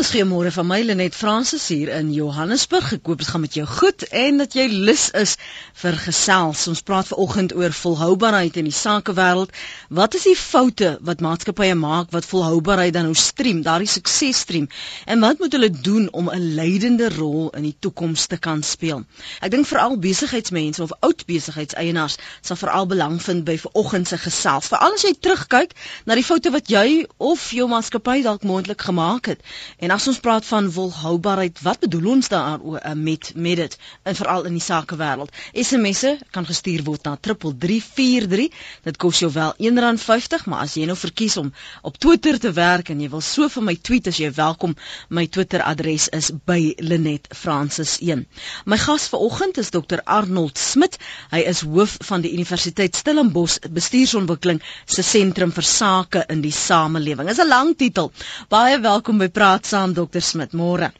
Dis goeiemôre van my Lenet Fransis hier in Johannesburg. Ek hoop dit gaan met jou goed en dat jy lus is vir gesels. Ons praat vanoggend oor volhoubaarheid in die sakewêreld. Wat is die foute wat maatskappye maak wat volhoubaarheid dan nou stream, daardie suksesstream? En wat moet hulle doen om 'n leidende rol in die toekoms te kan speel? Ek dink veral besigheidsmense of oud besigheidseienaars sal veral belang vind by vanoggend se gesels. Veral as jy terugkyk na die foute wat jy of jou maatskappy dalk moontlik gemaak het. En as ons praat van volhoubaarheid, wat bedoel ons daar eh, met met dit en veral in die sakewêreld? SMS'e kan gestuur word na 3343. Dit kos jou wel R1.50, maar as jy nou verkies om op Twitter te werk en jy wil so vir my tweet as jy welkom, my Twitter adres is by Linet Francis 1. My gas vanoggend is Dr Arnold Smit. Hy is hoof van die Universiteit Stellenbosch Bestuursontwikkeling se sentrum vir sake in die samelewing. Dis 'n lang titel. Baie welkom by Praat dokter Smit môre.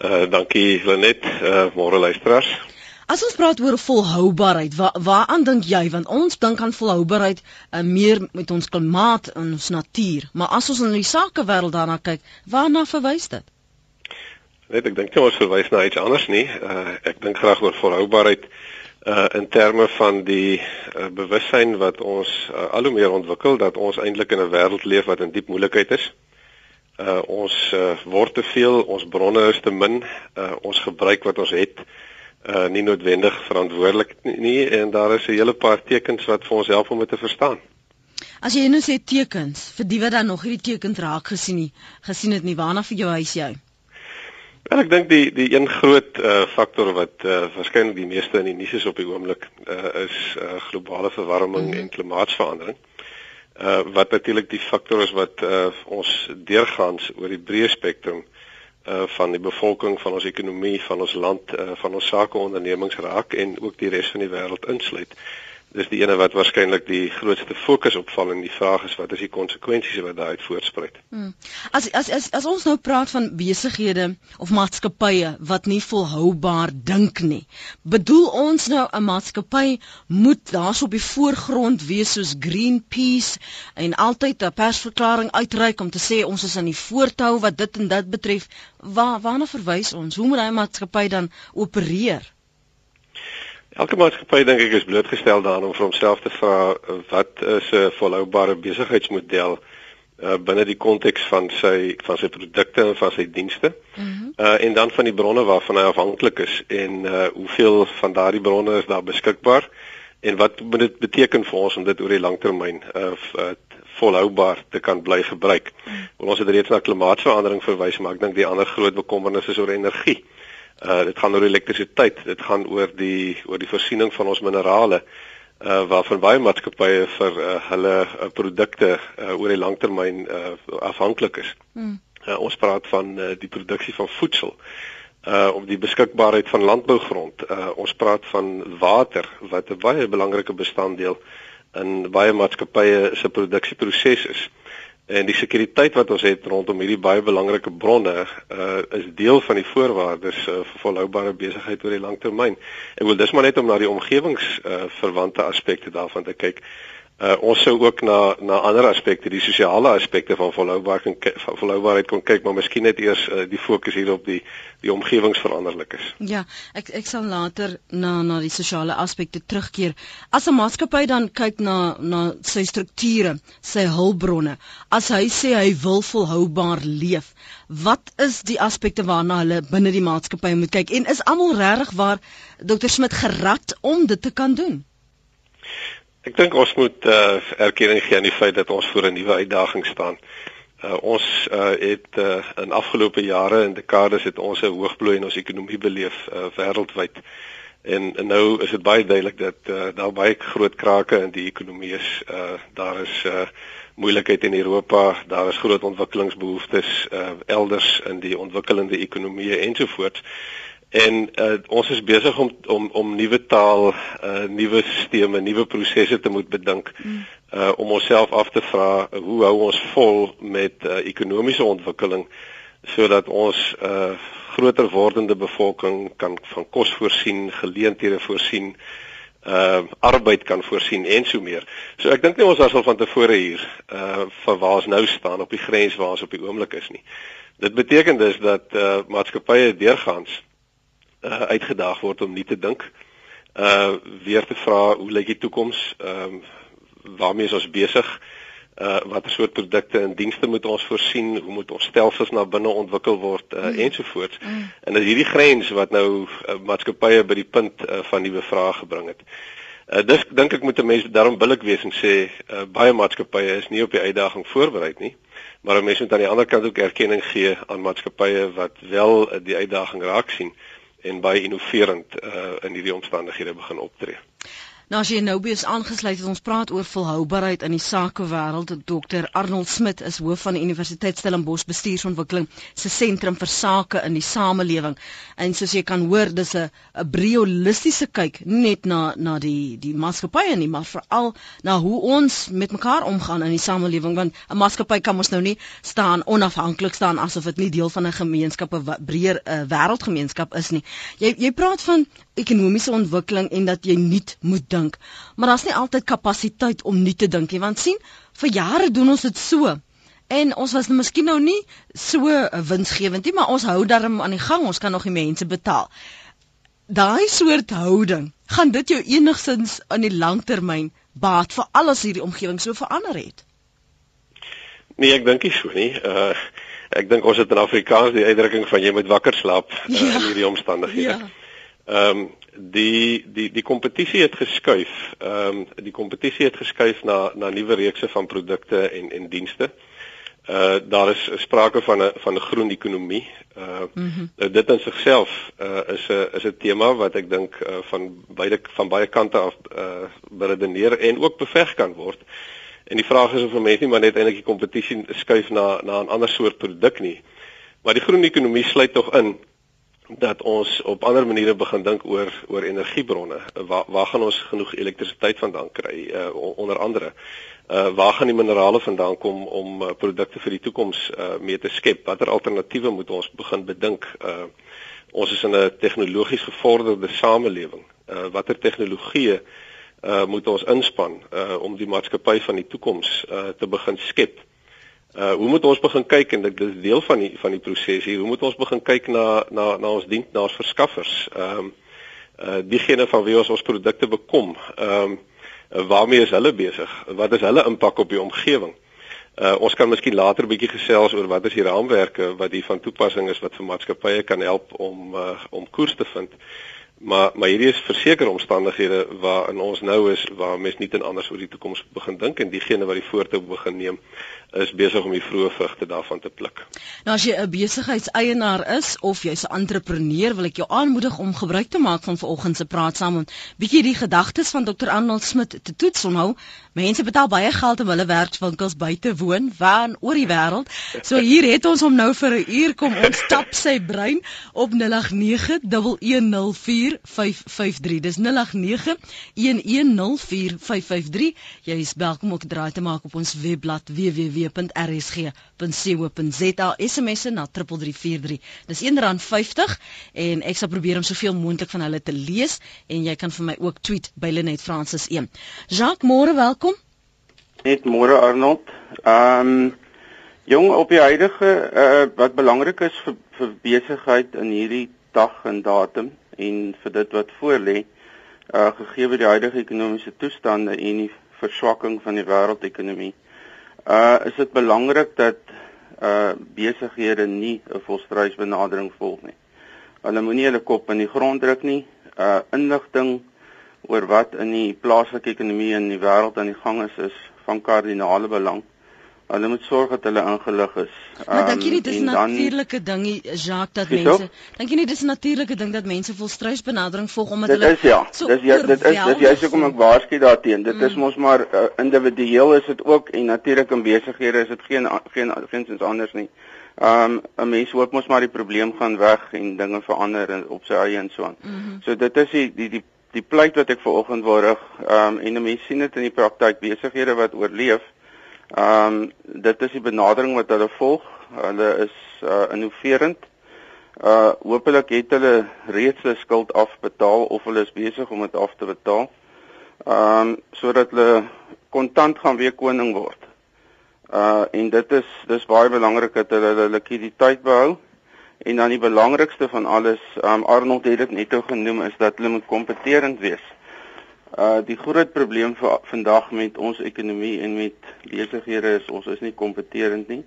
Uh dankie Lenet, uh môre luisteraars. As ons praat oor volhoubaarheid, wa, waaraan dink jy? Want ons dink aan volhoubaarheid uh, meer met ons klimaat en ons natuur, maar as ons in die sakewêreld daarna kyk, waarna verwys dit? Net ek dink jy ons verwys na iets anders nie. Uh ek dink graag oor volhoubaarheid uh in terme van die uh, bewussyn wat ons uh, al hoe meer ontwikkel dat ons eintlik in 'n wêreld leef wat in diep moeilikheid is uh ons uh, word te veel, ons bronne is te min, uh ons gebruik wat ons het uh nie noodwendig verantwoordelik nie en daar is 'n hele paar tekens wat vir ons help om dit te verstaan. As jy nou sê tekens, vir die wat dan nog hierdie tekens raak gesien nie, gesien het nie, waarna vir jou huis jy? Wel ek dink die die een groot uh faktor wat uh waarskynlik die meeste in die nuus is op die oomblik uh is uh globale verwarming mm -hmm. en klimaatsverandering uh wat natuurlik die faktor is wat uh ons deurgaans oor die breë spektrum uh van die bevolking van ons ekonomie van ons land uh van ons sakeondernemings raak en ook die res van die wêreld insluit. Uh dis die ene wat waarskynlik die grootste fokus opval en die vraag is wat is die konsekwensies wat daaruit voortspruit. Hmm. As as as as ons nou praat van besighede of maatskappye wat nie volhoubaar dink nie. Bedoel ons nou 'n maatskappy moet daarso op die voorgrond wees soos Greenpeace en altyd 'n persverklaring uitreik om te sê ons is aan die voortou wat dit en dit betref. Waar waarna verwys ons? Hoe moet daai maatskappy dan opereer? Elke maatskappy dink ek is blootgestel daaraan om vir homself te vra wat is 'n volhoubare besigheidsmodel uh, binne die konteks van sy van sy produkte en van sy dienste. Mm -hmm. uh, en dan van die bronne waarvan hy afhanklik is en uh, hoeveel van daardie bronne is daar beskikbaar en wat moet dit beteken vir ons om dit oor die langtermyn uh, uh, volhoubaar te kan bly gebruik. Mm -hmm. Ons het reeds na klimaatsverandering verwys, maar ek dink die ander groot bekommernis is oor energie. Uh dit gaan oor elektrisiteit, dit gaan oor die oor die voorsiening van ons minerale uh waarvan baie maatskappye vir uh, hulle uh, produkte uh, oor die langtermyn uh, afhanklik is. Hmm. Uh, ons praat van uh, die produksie van voedsel uh om die beskikbaarheid van landbougrond. Uh ons praat van water wat 'n baie belangrike bestanddeel in baie maatskappye se produksieproses is. En die sekuriteit wat ons het rondom hierdie baie belangrike bronne uh is deel van die voorwaardes uh, vir volhoubare besigheid oor die lang termyn. Ek wil dis maar net om na die omgewings uh verwante aspekte daarvan te kyk. Uh ons sou ook na na ander aspekte, die sosiale aspekte van volhoubaarheid van volhoubaarheid kon kyk, maar miskien net eers uh, die fokus hier op die die omgewingsveranderlik is. Ja, ek ek sal later na na die sosiale aspekte terugkeer. As 'n maatskappy dan kyk na na sy strukture, sy hulpbronne, as hy sê hy wil volhoubaar leef, wat is die aspekte waarna hulle binne die maatskappy moet kyk en is almal regtig waar Dr Smit gerad om dit te kan doen? Ek dink ons moet uh, erkenning gee aan die feit dat ons voor 'n nuwe uitdaging staan. Uh, ons uh, het uh, in afgelope jare en dekades het ons 'n hoogbloei in ons ekonomie beleef uh, wêreldwyd. En, en nou is dit baie duidelik dat uh, daar baie groot krake in die ekonomie is. Uh, daar is uh, moeilikheid in Europa, daar is groot ontwikkelingsbehoeftes uh, elders in die ontwikkelende ekonomieë ensovoorts. En uh, ons is besig om om om nuwe taal, uh nuwe stelsels, nuwe prosesse te moet bedink. Uh om onsself af te vra hoe hou ons vol met uh, ekonomiese ontwikkeling sodat ons uh groter wordende bevolking kan van kos voorsien, geleenthede voorsien, uh arbeid kan voorsien en so meer. So ek dink nie ons was al van tevore hier uh van waar ons nou staan op die grens waar ons op die oomblik is nie. Dit beteken dus dat uh maatskappye deurgaans uh uitgedaag word om nie te dink. Uh weer te vra hoe lyk die toekoms? Ehm um, waarmee is ons besig? Uh watter soort produkte en dienste moet ons voorsien? Hoe moet ons stelsels na binne ontwikkel word uh, mm. ensovoorts? Mm. en dis hierdie grens wat nou uh, maatskappye by die punt uh, van nuwe vrae gebring het. Uh, dis dink ek moet 'n mens daarom billik wees en sê uh, baie maatskappye is nie op die uitdaging voorberei nie maar 'n mens moet aan die ander kant ook erkenning gee aan maatskappye wat wel uh, die uitdaging raak sien en baie innoverend uh, in hierdie omstandighede begin optree Nou as jy nou bees aangesluit het, ons praat oor volhoubaarheid in die sakewêreld. Dr Arnold Smit is hoof van die Universiteit Stellenbosch Bestuursontwikkeling se sentrum vir sake in die samelewing. En soos jy kan hoor, dis 'n 'n breë holistiese kyk net na na die die maatskappye nie, maar veral na hoe ons met mekaar omgaan in die samelewing want 'n maatskappy kan mos nou nie staan onafhanklik staan asof dit nie deel van 'n gemeenskap 'n breër 'n wêreldgemeenskap is nie. Jy jy praat van ekonomiese ontwikkeling en dat jy nuut moet dink. Maar daar's nie altyd kapasiteit om nuut te dink nie, want sien, vir jare doen ons dit so. En ons was nou miskien nou nie so winsgewend nie, maar ons hou darm aan die gang, ons kan nog die mense betaal. Daai soort houding, gaan dit jou enigsins aan die langtermyn baat vir alles hierdie omgewing so verander het? Nee, ek dink nie so nie. Uh ek dink ons het in Afrikaans die uitdrukking van jy moet wakker slaap uh, ja. in hierdie omstandighede. Ja. Ehm um, die die die kompetisie het geskuif. Ehm um, die kompetisie het geskuif na na nuwe reekse van produkte en en dienste. Uh daar is sprake van 'n van 'n groen ekonomie. Uh mm -hmm. dit in sigself uh is 'n is 'n tema wat ek dink uh, van beide van baie kante af uh beredeneer en ook beveg kan word. En die vraag is of mense nie maar net eintlik die kompetisie skuif na na 'n ander soort produk nie. Maar die groen ekonomie sluit tog in dat ons op ander maniere begin dink oor oor energiebronne. Waar waar gaan ons genoeg elektrisiteit vandaan kry uh, onder andere? Uh waar gaan die minerale vandaan kom om uh, produkte vir die toekoms uh, mee te skep? Watter alternatiewe moet ons begin bedink? Uh ons is in 'n tegnologies gevorderde samelewing. Uh watter tegnologieë uh moet ons inspann uh om die maatskappy van die toekoms uh te begin skep? Uh hoe moet ons begin kyk en dit is deel van die van die proses hier. Hoe moet ons begin kyk na na na ons dienaars verskaffers? Ehm um, uh diegene van wie ons ons produkte bekom. Ehm um, waarmee is hulle besig? Wat is hulle impak op die omgewing? Uh ons kan miskien later 'n bietjie gesels oor wat is die raamwerke wat hier van toepassing is wat vir maatskappye kan help om uh om koers te vind. Maar maar hierdie is verseker omstandighede waarin ons nou is waar mens nie ten anders oor die toekoms begin dink en diegene wat die voortou begin neem is besig om die vroeë vrugte daarvan te pluk. Nou as jy 'n besigheidseienaar is of jy's 'n entrepreneur, wil ek jou aanmoedig om gebruik te maak van vanoggend se praat saam om bietjie die gedagtes van Dr. Arnold Smit te toets onhou. Mense betaal baie geld om hulle werkswinkels by te woon waar oor die wêreld. So hier het ons hom nou vir 'n uur kom ons tap sy brein op 0891104553. Dis 0891104553. Jy is welkom om 'n draai te maak op ons webblad www www.rsg.co.za SMSe na 3343. Dis R1.50 en ek sal probeer om soveel moontlik van hulle te lees en jy kan vir my ook tweet by Lenet Francis 1. Jacques, môre welkom. Net môre Arnold. Ehm um, jong op die huidige uh, wat belangrik is vir vir besigheid in hierdie dag en datum en vir dit wat voorlê uh gegee die huidige ekonomiese toestande en die verswakking van die wêreldekonomie uh is dit belangrik dat uh besighede nie 'n volstruisbenadering volg nie. Hulle moenie hulle kop in die grond druk nie. Uh inligting oor wat in die plaaslike ekonomie in die wêreld aan die gang is is van kardinale belang. Hulle moet sorg dat hulle ingelig is. Maar dink jy nie dis 'n natuurlike ding, Jacques, dat mense dink jy nie dis 'n natuurlike ding dat mense vol struisbenadering volg omdat dit hulle Dit is ja. So dis ja, dit is dis jy sê kom ek waarsku daarteen. Dit mm. is mos maar uh, individueel is dit ook en natuurlik in besighede is dit geen geen geensins anders nie. Um 'n mens hoop mos maar die probleem gaan weg en dinge verander op sy eie en so aan. Mm -hmm. So dit is die die die die pleit wat ek vanoggend wou rig. Um en mense sien dit in die praktyk besighede wat oorleef. Ehm um, dit is die benadering wat hulle volg. Hulle is uh innoverend. Uh hopelik het hulle reeds hulle skuld afbetaal of hulle is besig om dit af te betaal. Ehm um, sodat hulle kontant gaan weer koning word. Uh en dit is dis baie belangrik dat hulle hulle likwiditeit behou. En dan die belangrikste van alles, um, Arnold het dit net genoem, is dat hulle moet kompeterend wees. Uh die groot probleem vir vandag met ons ekonomie en met besighede is ons is nie kompeterend nie.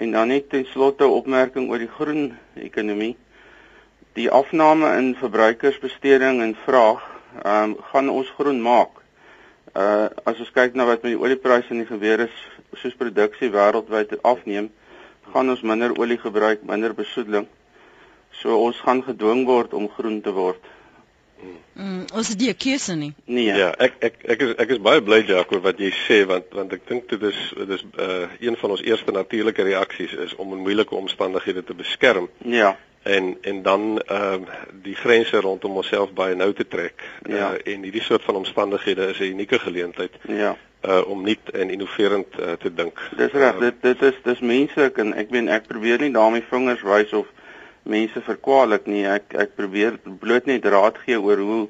En dan net ten slotte opmerking oor die groen ekonomie. Die afname in verbruikersbesteding en vraag, ehm um, gaan ons groen maak. Uh as ons kyk na wat met die oliepryse en die gebeur is, soos produksie wêreldwyd afneem, gaan ons minder olie gebruik, minder besoedeling. So ons gaan gedwing word om groen te word. Mm, ons het die keuse nie. Nee. Ja, ek ek ek is ek is baie bly Jaco wat jy sê want want ek dink dit is dit is uh een van ons eerste natuurlike reaksies is om in moeilike omstandighede te beskerm. Ja. En en dan ehm uh, die grense rondom onsself baie nou te trek. Ja. Uh, en hierdie soort van omstandighede is 'n unieke geleentheid. Ja uh om nuut en innoverend uh, te dink. Dis reg, uh, dit dit is dis menslik en ek meen ek probeer nie daarmee vingers wys of mense verkwalik nie. Ek ek probeer bloot net raad gee oor hoe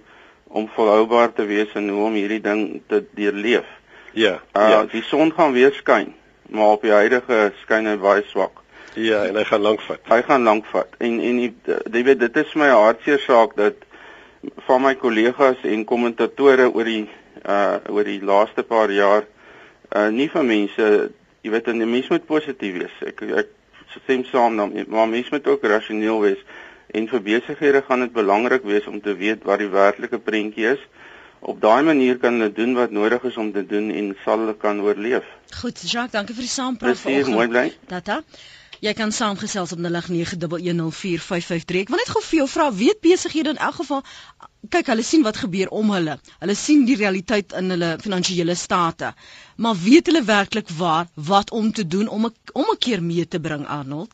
om volhoubaar te wees en hoe om hierdie ding te deurleef. Ja. Uh ja. die son gaan weer skyn, maar op die huidige skyn hy baie swak. Ja, en hy gaan lank vat. Hy gaan lank vat. En en jy weet dit is my hartseer saak dat van my kollegas en kommentatore oor die uh oor die laaste paar jaar uh nie van mense jy weet en die mens moet positief wees. Ek ek stem saam dan maar mens moet ook rasioneel wees en vir besighede gaan dit belangrik wees om te weet wat die werklike prentjie is. Op daai manier kan hulle doen wat nodig is om te doen en sal hulle kan oorleef. Goed, Jacques, dankie vir die saampraat vanoggend. Mooi bly. Tata. Jy kan saamgesels op 0891104553. Ek wil net gou vir jou vra, weet besighede in elk geval kyk, hulle sien wat gebeur om hulle. Hulle sien die realiteit in hulle finansiële state. Maar weet hulle werklik waar wat om te doen om 'n om 'n keer mee te bring Arnold?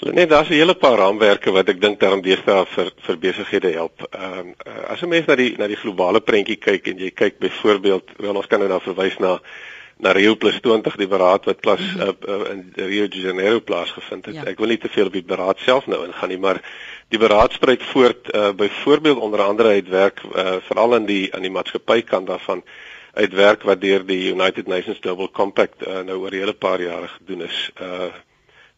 Net daar's 'n hele paar raamwerke wat ek dink daarom deesdae vir vir besighede help. Ehm um, as 'n mens na die na die globale prentjie kyk en jy kyk byvoorbeeld, wel ons kan nou verwys na na Rio Plus 20 die beraad wat plaas mm -hmm. uh, uh, in Rio de Janeiro plaasgevind het. Ja. Ek wil nie te veel op die beraad self nou ingaan nie, maar die beraad spruit voort uh, byvoorbeeld onder andere uit werk uh, veral in die aan die maatskappykant daarvan uit werk wat deur die United Nations Global Compact uh, nou oor 'n hele paar jare gedoen is. Uh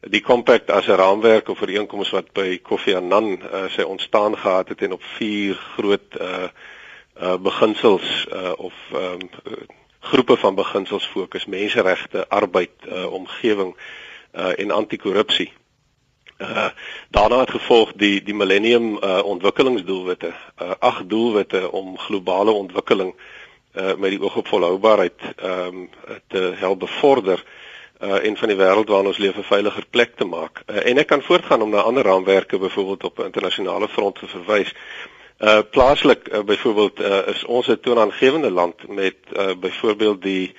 die compact as 'n raamwerk of ooreenkoms wat by Kofi Annan uh, sy ontstaan gehad het en op vier groot uh uh beginsels uh of um, groepe van beginsels fokus menseregte, arbeid, uh, omgewing uh, en anti-korrupsie. Uh daarna het gevolg die die millennium uh, ontwikkelingsdoelwitte, uh, ag doelwitte om globale ontwikkeling uh met die oog op volhoubaarheid um te help bevorder uh en van die wêreld waarin ons leef 'n veiliger plek te maak. Uh, en ek kan voortgaan om na ander raamwerke byvoorbeeld op internasionale front te verwys. Uh plaaslik uh, byvoorbeeld uh, is ons 'n toonaangewende land met uh byvoorbeeld die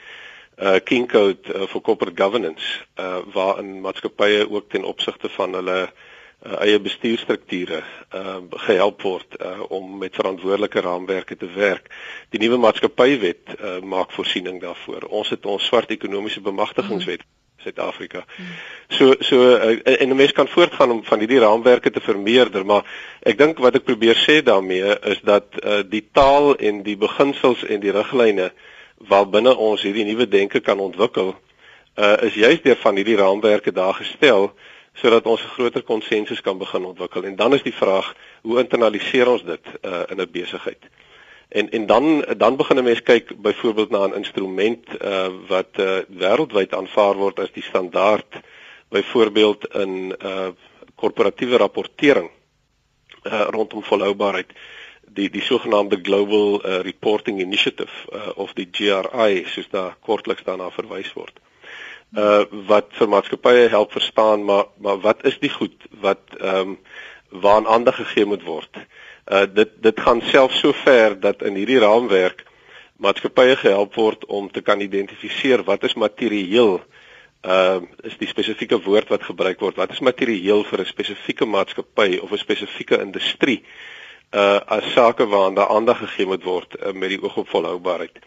uh King Code uh, for Corporate Governance uh waarin maatskappye ook ten opsigte van hulle uh, eie bestuurstrukture uh gehelp word uh, om met verantwoordelike raamwerke te werk. Die nuwe maatskappywet uh, maak voorsiening daarvoor. Ons het ons swart ekonomiese bemagtigingswet mm -hmm Suid-Afrika. So so uh, en 'n mens kan voortgaan om van hierdie raamwerke te vermeerder, maar ek dink wat ek probeer sê daarmee is dat uh, die taal en die beginsels en die riglyne waarbinne ons hierdie nuwe denke kan ontwikkel, uh, is juist deur van hierdie raamwerke daar gestel sodat ons 'n groter konsensus kan begin ontwikkel. En dan is die vraag, hoe internaliseer ons dit uh, in 'n besigheid? En en dan dan begin 'n mens kyk byvoorbeeld na 'n instrument uh wat uh wêreldwyd aanvaar word as die standaard byvoorbeeld in uh korporatiewe rapportering uh rondom volhoubaarheid die die sogenaamde Global uh, Reporting Initiative uh, of die GRI soos daar kortliks daarna verwys word. Uh wat vir maatskappye help verstaan maar maar wat is die goed wat ehm um, waaraan aandag gegee moet word? Uh Uh dit dit gaan self so ver dat in hierdie raamwerk maatskappye gehelp word om te kan identifiseer wat is materieel uh is die spesifieke woord wat gebruik word. Wat is materieel vir 'n spesifieke maatskappy of 'n spesifieke industrie uh as sake waaraan daar aandag gegee moet word uh, met die oog op volhoubaarheid.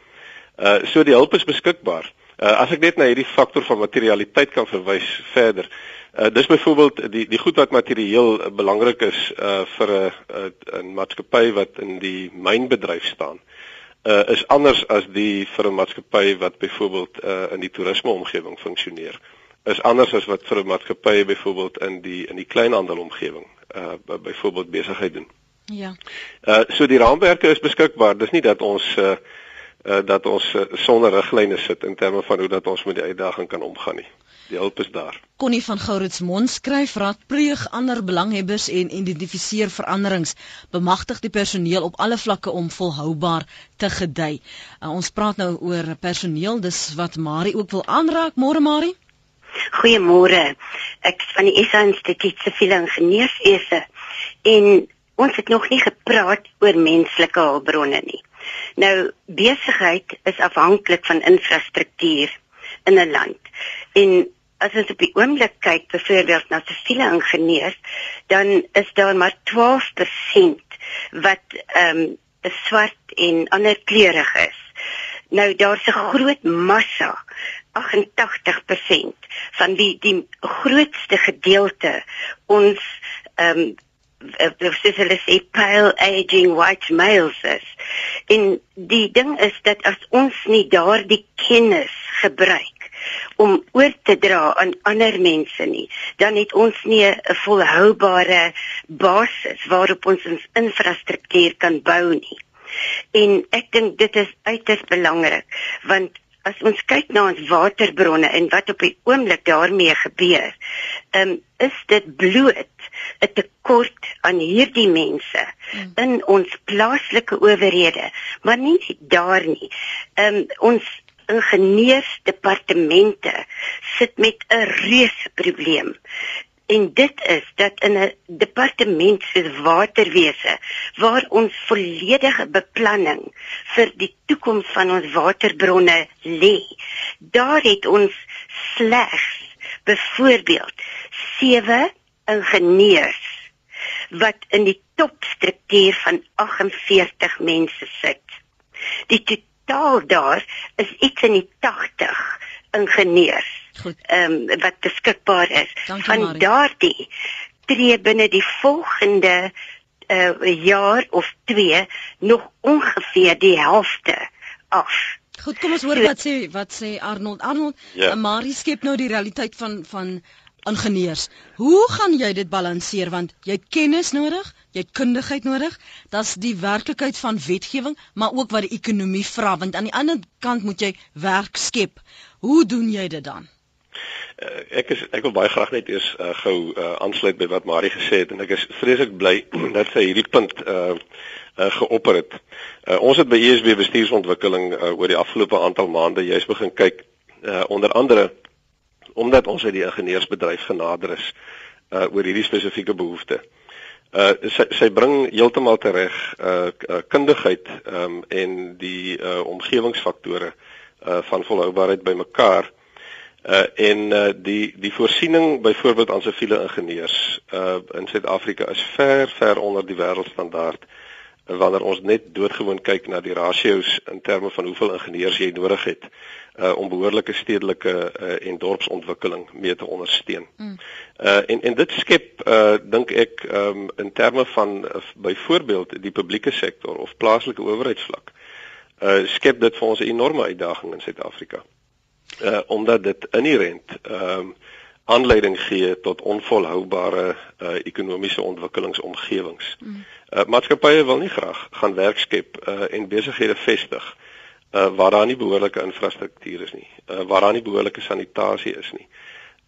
Uh so die hulp is beskikbaar. Uh as ek net na hierdie faktor van materialiteit kan verwys verder. Uh, dis byvoorbeeld die die goed wat materieel uh, belangrik is uh vir 'n 'n maatskappy wat in die mynbedryf staan. uh, is anders as die vir 'n maatskappy wat byvoorbeeld uh, in die toerisme omgewing funksioneer. Is anders as wat vir 'n maatskappy byvoorbeeld in die in die kleinhandel omgewing uh byvoorbeeld besigheid doen. Ja. Uh so die raamwerke is beskikbaar. Dis nie dat ons uh, uh dat ons uh, sonder riglyne sit in terme van hoe dat ons met die uitdaging kan omgaan nie. Die hulp is daar. Connie van Gouritsmond skryf raadpleeg ander belanghebbers en identifiseer veranderings. Bemagtig die personeel op alle vlakke om volhoubaar te gedei. Uh, ons praat nou oor personeel, dis wat Marie ook wil aanraak. Môre Marie. Goeiemôre. Ek van die SA Instituut Siviele Ingenieurswese en ons het nog nie gepraat oor menslike hulpbronne nie. Nou besigheid is afhanklik van infrastruktuur in 'n land. En as ons op die oomblik kyk byvoorbeeld na siviele ingenieurs, dan is daar maar 12% wat ehm um, swart en ander kleurig is. Nou daar's 'n groot massa 88% van wie die grootste gedeelte ons ehm um, soos hulle sê pale aging white males is. En die ding is dat as ons nie daardie kennis gebruik om oor te dra aan ander mense nie, dan het ons nie 'n volhoubare basis waarop ons ons infrastruktuur kan bou nie. En ek dink dit is uiters belangrik want as ons kyk na ons waterbronne en wat op die oomblik daarmee gebeur, um, is dit bloot 'n tekort aan hierdie mense hmm. in ons plaaslike owerhede, maar nie daar nie. Um, ons ingenieursdepartemente sit met 'n reuse probleem. En dit is dat in 'n departement soos waterwese waar ons volledige beplanning vir die toekoms van ons waterbronne lê, daar het ons slegs byvoorbeeld 7 ingenieurs wat in die topstruktuur van 48 mense sit. Die totaal daar is iets in die 80 ingenieurs. Ehm um, wat beskikbaar is. Dankie, Van daardie tree binne die volgende uh jaar of 2 nog ongeveer die helfte af. Goed, kom ons hoor wat sê wat sê Arnold. Arnold, ja. Marie skep nou die realiteit van van ingenieurs. Hoe gaan jy dit balanseer want jy het kennis nodig, jy het kundigheid nodig. Dit's die werklikheid van wetgewing, maar ook wat die ekonomie vra want aan die ander kant moet jy werk skep. Hoe doen jy dit dan? Uh, ek is ek wil baie graag net eers uh, gou uh, aansluit by wat Marie gesê het en ek is vreeslik bly dat sy hierdie punt uh uh, geopper het. Uh, ons het by ESB bestuursontwikkeling uh, oor die afgelope aantal maande juis begin kyk uh, onder andere omdat ons uit die ingenieursbedryf genader is uh oor hierdie spesifieke behoefte. Uh sy sy bring heeltemal tereg uh, uh kundigheid um en die uh omgewingsfaktore uh van volhoubaarheid bymekaar. Uh en uh die die voorsiening byvoorbeeld aan siviele ingenieurs uh in Suid-Afrika is ver ver onder die wêreldstandaard wanneer ons net doodgewoon kyk na die rasio's in terme van hoeveel ingenieurs jy nodig het uh, om behoorlike stedelike uh, en dorpsontwikkeling mee te ondersteun. Mm. Uh, en en dit skep uh, dink ek um, in terme van uh, byvoorbeeld die publieke sektor of plaaslike owerheidsvlak uh, skep dit vir ons 'n enorme uitdaging in Suid-Afrika. Uh, omdat dit inherent ehm um, aanleiding gee tot onvolhoubare uh, ekonomiese ontwikkelingsomgewings. Mm. Uh, maatskappye wil nie graag gaan werk skep uh, en besighede vestig uh, waar daar nie behoorlike infrastruktuur is nie, uh, waar daar nie behoorlike sanitasie is nie.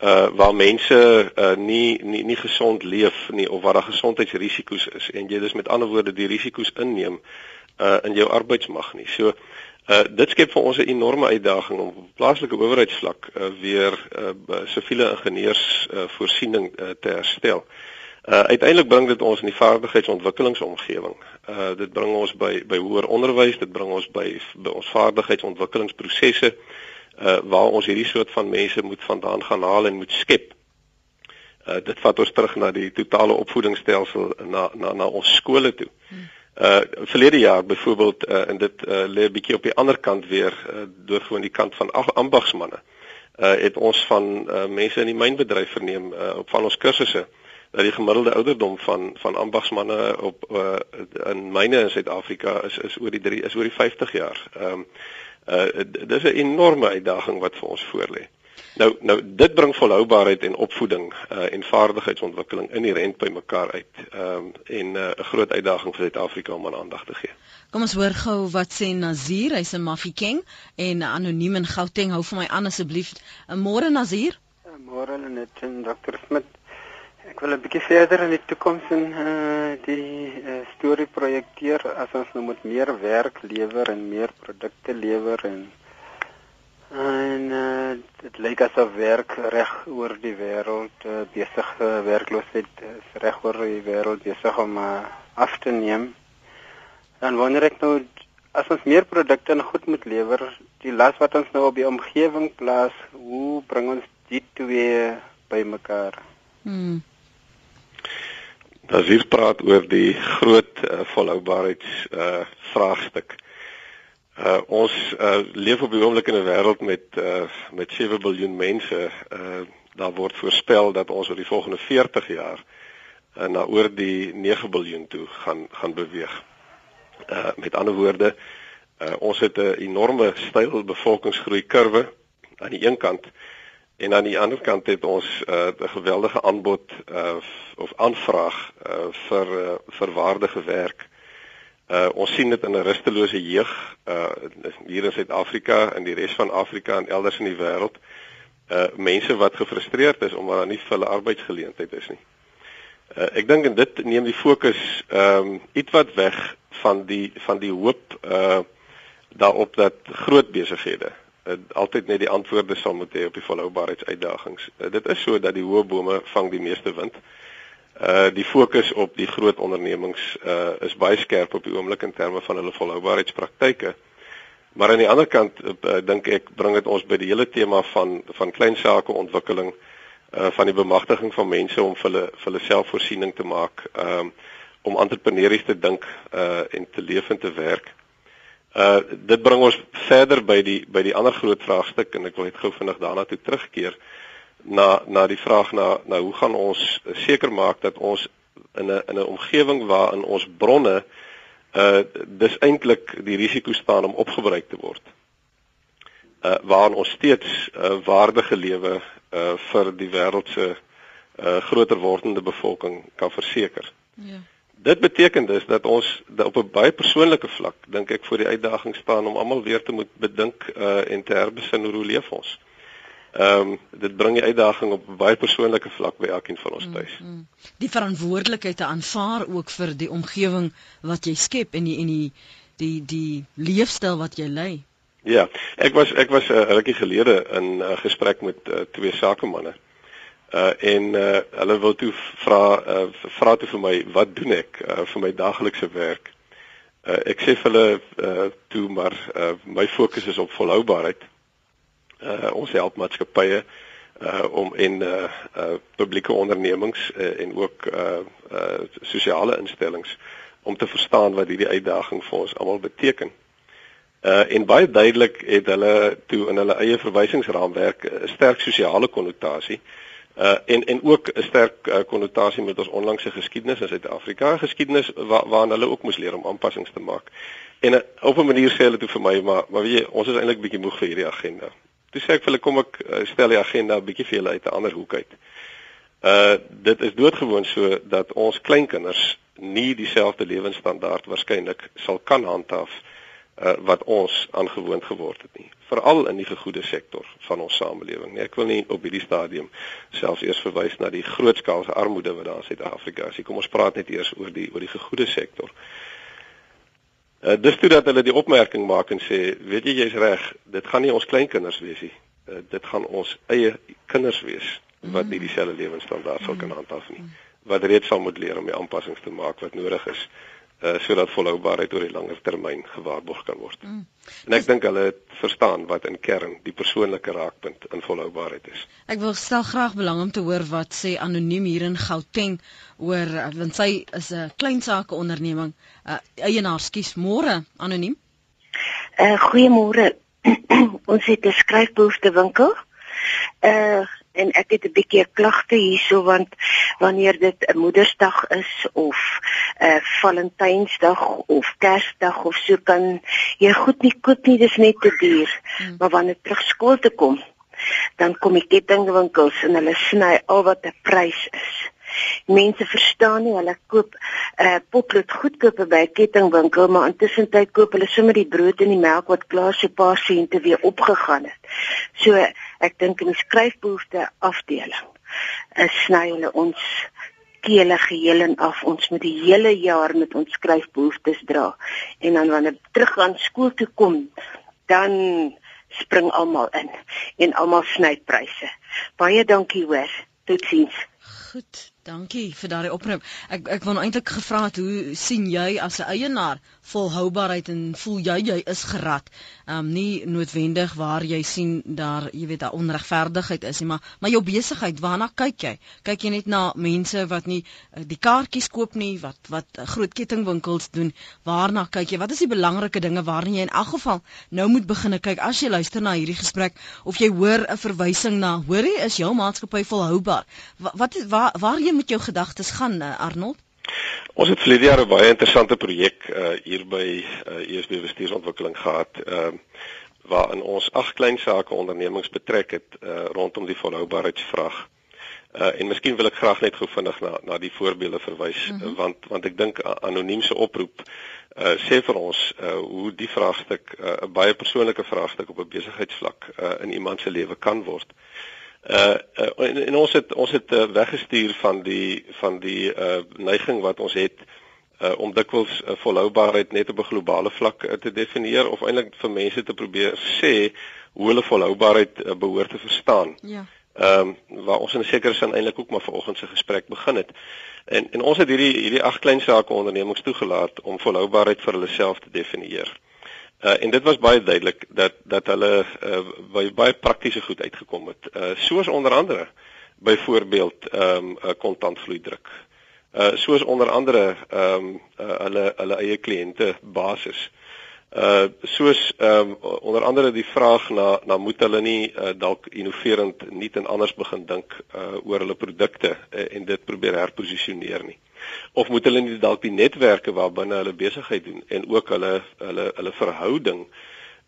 Uh waar mense uh nie nie nie gesond leef nie of waar daar gesondheidsrisiko's is en jy dus met ander woorde die risiko's inneem uh in jou arbeidsmag nie. So uh dit skep vir ons 'n enorme uitdaging om op plaaslike owerheidsvlak uh weer uh siviele ingenieurs uh voorsiening uh, te herstel. Uh Uh uiteindelik bring dit ons in die vaardigheidsontwikkelingsomgewing. Uh dit bring ons by by hoër onderwys, dit bring ons by, by ons vaardigheidsontwikkelingsprosesse uh waar ons hierdie soort van mense moet vandaan gaan haal en moet skep. Uh dit vat ons terug na die totale opvoedingsstelsel na na na ons skole toe. Uh verlede jaar byvoorbeeld uh en dit uh lê 'n bietjie op die ander kant weer uh deur gewoon die kant van ambagsmanne. Uh het ons van uh mense in die mynbedryf verneem uh op van ons kursusse dat die gemiddelde ouderdom van van ambagsmanne op uh, in myne in Suid-Afrika is is oor die 3 is oor die 50 jaar. Ehm um, uh dis 'n enorme uitdaging wat vir ons voorlê. Nou nou dit bring volhoubaarheid en opvoeding uh, en vaardigheidsontwikkeling inherënt by mekaar uit. Ehm um, en 'n uh, groot uitdaging vir Suid-Afrika om aan aandag te gee. Kom ons hoor gou wat sê Nazir, hy's 'n Mafikeng en anoniem in Gauteng. Hou vir my aan asseblief. Môre Nazir. Môre net en Dr. Smit. Ek wil 'n bietjie verder in die toekoms en uh, die uh, storie projekteer as ons nou moet meer werk lewer en meer produkte lewer en En uh, dit lyk asof werk reg oor die wêreld uh, besig uh, werkloosheid is reg oor die wêreld besig om uh, af te neem. Dan wonder ek nou as ons meer produkte en goed moet lewer, die las wat ons nou op die omgewing plaas, hoe bring ons dit twee bymekaar? Hmm. As hier praat oor die groot uh, volhoubaarheids uh, vraagstuk. Uh ons uh leef op die oomblik in 'n wêreld met uh met 7 miljard mense. Uh daar word voorspel dat ons oor die volgende 40 jaar uh, na oor die 9 miljard toe gaan gaan beweeg. Uh met ander woorde, uh ons het 'n enorme styl bevolkingsgroei kurwe aan die een kant en aan die ander kant het ons 'n uh, geweldige aanbod uh of aanvraag uh vir uh, vir waardige werk Uh ons sien dit in 'n rustelose jeug uh hier in Suid-Afrika en die res van Afrika en elders in die wêreld. Uh mense wat gefrustreerd is omdat daar nie vir hulle arbeidsgeleentheid is nie. Uh ek dink en dit neem die fokus ehm um, ietwat weg van die van die hoop uh daarop dat groot besighede uh, altyd net die antwoorde sal moet hê op die volhoubaarheidsuitdagings. Uh, dit is so dat die hoë bome vang die meeste wind. Uh Uh die fokus op die groot ondernemings uh is baie skerp op die oomblik in terme van hulle volhoubaarheidspraktyke. Maar aan die ander kant uh, dink ek bring dit ons by die hele tema van van klein sake ontwikkeling uh van die bemagtiging van mense om vir hulle vir hulle selfvoorsiening te maak, um om entrepreneurs te dink uh en te leef en te werk. Uh dit bring ons verder by die by die ander groot vraagstuk en ek wil net gou vinnig daarna toe terugkeer. Uh na na die vraag na na hoe gaan ons seker maak dat ons in 'n in 'n omgewing waarin ons bronne uh dis eintlik die risiko staan om opgebruik te word. Uh waarin ons steeds uh, waardige lewe uh vir die wêreld se uh groter wordende bevolking kan verseker. Ja. Dit beteken dus dat ons op 'n baie persoonlike vlak dink ek voor die uitdaging staan om almal weer te moet bedink uh en te herbesin hoe leef ons. Uh Ehm um, dit bring die uitdaging op baie persoonlike vlak by elkeen van ons tuis. Mm, mm. Die verantwoordelikheid te aanvaar ook vir die omgewing wat jy skep en die en die die die leefstyl wat jy lei. Ja, ek was ek was 'n uh, rukkie gelede in 'n uh, gesprek met uh, twee sakemanne. Uh en uh hulle wil toe vra uh vra toe vir my wat doen ek uh, vir my daaglikse werk? Uh ek sê vir hulle uh toe maar uh my fokus is op volhoubaarheid uh, ons help maatskappye uh om in uh, uh publieke ondernemings uh, en ook uh uh sosiale instellings om te verstaan wat hierdie uitdaging vir ons almal beteken. Uh en baie duidelik het hulle toe in hulle eie verwysingsraamwerk 'n sterk sosiale konnotasie uh en en ook 'n sterk uh, konnotasie met ons onlangse geskiedenis in Suid-Afrika, geskiedenis wa waaraan hulle ook moes leer om aanpassings te maak. En uh, op 'n manier sê hulle toe vir my, maar maar weet jy, ons is eintlik bietjie moeg vir hierdie agenda. Toe sê ek vir hulle kom ek uh, stel die agenda 'n bietjie vir julle uit 'n ander hoek uit. Uh dit is doodgewoon so dat ons kleinkinders nie dieselfde lewensstandaard waarskynlik sal kan handhaaf uh wat ons aangewoond geword het nie veral in die gegoede sektor van ons samelewing. Nee, ek wil nie op hierdie stadium selfs eers verwys na die grootskaalse armoede wat daar in Suid-Afrika is. Kom ons praat net eers oor die oor die gegoede sektor. Uh, dis toe dat hulle die opmerking maak en sê, weet jy jy's reg, dit gaan nie ons kleinkinders wees nie. Uh, dit gaan ons eie kinders wees wat nie dieselfde lewensstandaard sal kan mm. handhaaf nie. Wat reeds sal moet leer om die aanpassings te maak wat nodig is uh sodat volhoubaarheid oor die langer termyn gewaarborg kan word. Mm. En ek dink hulle verstaan wat in kern die persoonlike raakpunt in volhoubaarheid is. Ek wil stel graag belang om te hoor wat sê anoniem hier in Gauteng oor uh, want sy is 'n klein sake onderneming, uh, eienaar, skus, môre anoniem. Uh goeiemôre. Ons het 'n skryfbehoefte winkel. Uh en ek het 'n bietjie klagte hierso want wanneer dit 'n Moedersdag is of 'n uh, Valentynsdag of Kersdag of so kan jy goed nie koop nie dis net te duur hmm. maar wanneer terug skool toe kom dan kom die kettingwinkels en hulle sny al wat 'n prys is Mense verstaan nie hulle koop uh, potlood goedkoop by 'n kettingwinkel maar intussen tyd koop hulle sommer die brood en die melk wat klaar so 'n paar sente weer opgegaan het. So ek dink in die skryfbehoefte afdeling is sny hulle ons kele geheel en af ons moet die hele jaar met ons skryfbehoeftes dra en dan wanneer terug aan skool toe kom dan spring almal in en almal sny pryse. Baie dankie hoor. Totsiens. Goed. Dankie vir daardie oproep. Ek ek wou eintlik gevra het hoe sien jy as 'n eienaar volhoubaarheid en voel jy jy is gerad? Um, nie noodwendig waar jy sien daar, jy weet, daar onregverdigheid is nie, maar maar jou besigheid, waarna kyk jy? Kyk jy net na mense wat nie uh, die kaartjies koop nie, wat wat uh, groot kettingwinkels doen? Waarna kyk jy? Wat is die belangrike dinge waarna jy in elk geval nou moet begin kyk as jy luister na hierdie gesprek of jy hoor 'n verwysing na, hoorie, is jou maatskappy volhoubaar? Wat wat waar waar jy met jou gedagtes gaan uh, Arnold? Ons het verlede jaar 'n baie interessante projek uh, hier by uh, eh, ESB bestuursontwikkeling gehad. Ehm uh, waarin ons ag klein sake ondernemings betrek het uh, rondom die volhoubaarheidsvraag. Uh, en miskien wil ek graag net gou vinnig na na die voorbeelde verwys mm -hmm. want want ek dink anoniem se oproep uh, sê vir ons uh, hoe die vraagstuk 'n uh, baie persoonlike vraagstuk op 'n besigheidsvlak uh, in iemand se lewe kan word. Uh, Uh, uh en, en ons het ons het uh, weggestuur van die van die uh neiging wat ons het uh om dikwels uh, volhoubaarheid net op 'n globale vlak uh, te definieer of eintlik vir mense te probeer sê hoe hulle volhoubaarheid uh, behoort te verstaan. Ja. Ehm um, waar ons in 'n sekere sin eintlik ook maar vanoggend se gesprek begin het. En en ons het hierdie hierdie ag klein sake ondernemings toegelaat om volhoubaarheid vir hulle self te definieer. Uh, en dit was baie duidelik dat dat hulle uh, baie baie praktiese goed uitgekom het. Uh, soos onder andere byvoorbeeld ehm um, 'n kontantvloei druk. Uh soos onder andere ehm um, uh, hulle hulle eie kliënte basis. Uh soos ehm um, onder andere die vraag na na moet hulle nie uh, dalk innoverend nie en anders begin dink uh oor hulle produkte uh, en dit probeer herposisioneer nie of moet hulle nie dalk die netwerke waarbinne hulle besigheid doen en ook hulle hulle hulle verhouding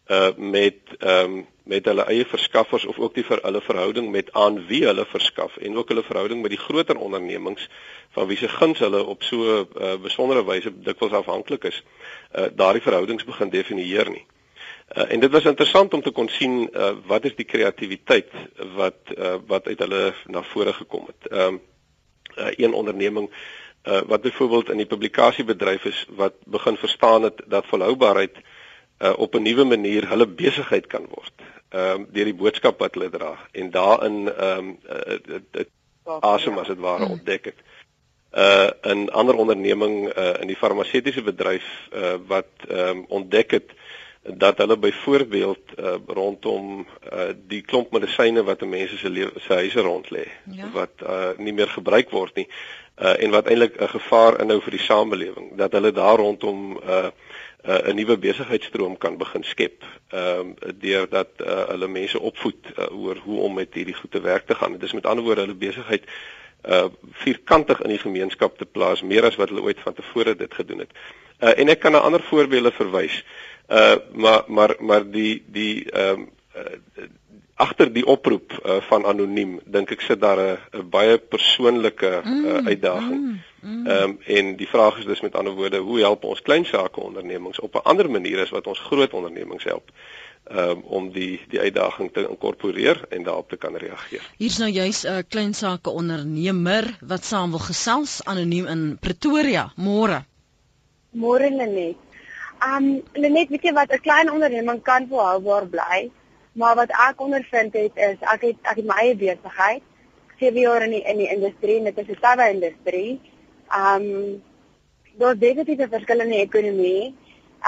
uh met ehm um, met hulle eie verskaffers of ook die vir hulle verhouding met aan wie hulle verskaf en ook hulle verhouding met die groter ondernemings van wie se guns hulle op so 'n uh, besondere wyse dikwels afhanklik is uh daardie verhoudings begin definieer nie. Uh, en dit was interessant om te kon sien uh, wat is die kreatiwiteit wat uh, wat uit hulle na vore gekom het. Ehm um, uh, een onderneming uh, wat byvoorbeeld in die publikasiebedryf is wat begin verstaan het dat volhoubaarheid uh, op 'n nuwe manier hulle besigheid kan word. Ehm um, deur die boodskap wat hulle dra en daarin ehm um, uh, dit asem as dit ware ontdek het. Uh 'n ander onderneming uh, in die farmaseutiese bedryf uh, wat ehm um, ontdek het dat hulle byvoorbeeld uh, rondom uh, die klomp medisyne wat mense se se huise rond lê ja. wat uh, nie meer gebruik word nie uh, en wat eintlik 'n gevaar inhou vir die samelewing dat hulle daar rondom 'n uh, uh, 'n nuwe besigheidsstroom kan begin skep ehm uh, deurdat uh, hulle mense opvoed uh, oor hoe om met hierdie goed te werk te gaan. Dit is met ander woorde hulle besigheid uh vierkantig in die gemeenskap te plaas meer as wat hulle ooit van tevore dit gedoen het. Uh en ek kan na ander voorbeelde verwys. Uh maar maar maar die die ehm um, uh, agter die oproep uh, van anoniem dink ek sit daar 'n baie persoonlike uh, uitdaging. Mm, mm. Ehm um, en die vraag is dus met ander woorde, hoe help ons klein sake ondernemings op 'n ander manier as wat ons groot ondernemings help? Um, om die die uitdaging te inkorporeer en daarop te kan reageer. Hier's nou juis 'n uh, klein sake ondernemer wat saam wil gesels anoniem in Pretoria. Môre. Môre net. Um net weet jy wat 'n klein onderneming kan volhoubaar bly? Maar wat ek ondervind het is ek het ek het my eie besigheid. 7 jaar in die in die industrie, net as 'n tawe industrie. Um daar's definitief 'n verskil in die ekonomie.